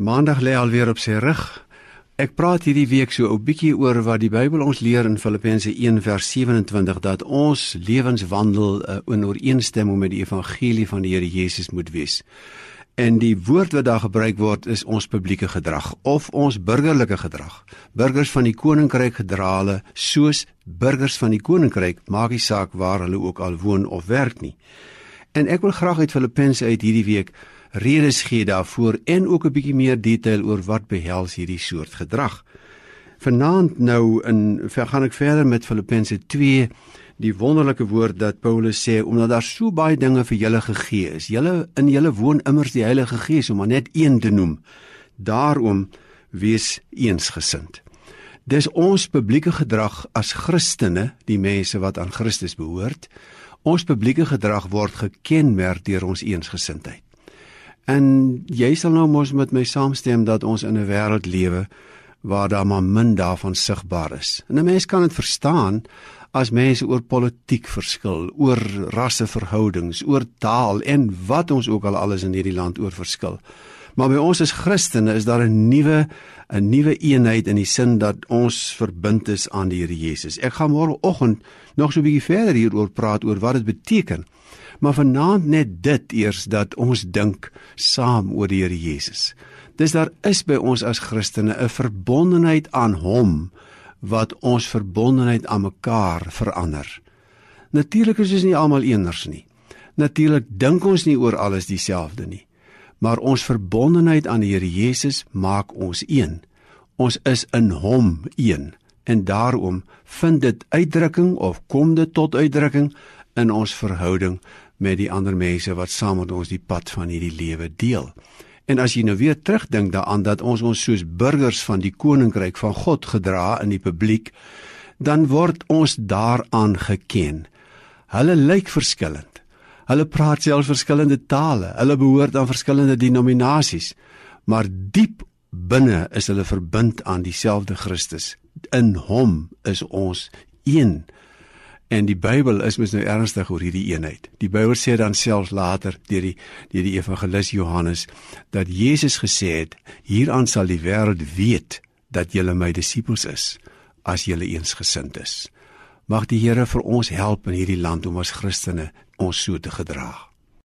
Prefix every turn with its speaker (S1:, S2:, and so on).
S1: Maandag lê alweer op sy rug. Ek praat hierdie week so 'n bietjie oor wat die Bybel ons leer in Filippense 1 vers 27 dat ons lewenswandel uh, in ooreenstemming met die evangelie van die Here Jesus moet wees. En die woord wat daar gebruik word is ons publieke gedrag of ons burgerlike gedrag. Burgers van die koninkryk gedra hulle soos burgers van die koninkryk, maak nie saak waar hulle ook al woon of werk nie. En ek wil graag uit Filippense uit hierdie week redes gee daarvoor en ook 'n bietjie meer detail oor wat behels hierdie soort gedrag. Vanaand nou in gaan ek verder met Filippense 2 die wonderlike woord dat Paulus sê omdat daar so baie dinge vir julle gegee is. Julle in julle woon immers die Heilige Gees om maar net een te noem. Daarom wees eensgesind. Dis ons publieke gedrag as Christene, die mense wat aan Christus behoort. Ons publieke gedrag word gekenmerk deur ons eensgesindheid. En jy sal nou mos met my saamstem dat ons in 'n wêreld lewe waar daar maar min daarvan sigbaar is. En 'n mens kan dit verstaan as mense oor politiek verskil, oor rasseverhoudings, oor taal en wat ons ook al alles in hierdie land oor verskil. Maar by ons as Christene is daar 'n nuwe 'n nuwe eenheid in die sin dat ons verbind is aan die Here Jesus. Ek gaan môreoggend nog so 'n bietjie verder hieroor praat oor wat dit beteken maar vanaand net dit eers dat ons dink saam oor die Here Jesus. Dis daar is by ons as Christene 'n verbondenheid aan hom wat ons verbondenheid aan mekaar verander. Natuurlik is ons nie almal eeners nie. Natuurlik dink ons nie oor alles dieselfde nie. Maar ons verbondenheid aan die Here Jesus maak ons een. Ons is in hom een en daarom vind dit uitdrukking of kom dit tot uitdrukking in ons verhouding met die ander mense wat saam met ons die pad van hierdie lewe deel. En as jy nou weer terugdink daaraan dat ons ons soos burgers van die koninkryk van God gedra in die publiek, dan word ons daaraan geken. Hulle lyk verskillend. Hulle praat selfs verskillende tale. Hulle behoort aan verskillende denominasies, maar diep binne is hulle verbind aan dieselfde Christus. In hom is ons een. En die Bybel is mos nou ernstig oor hierdie eenheid. Die Bybel sê dan selfs later deur die deur die evangelis Johannes dat Jesus gesê het: "Hieraan sal die wêreld weet dat julle my disippels is as julle eensgesind is." Mag die Here vir ons help in hierdie land om as Christene ons so te gedra.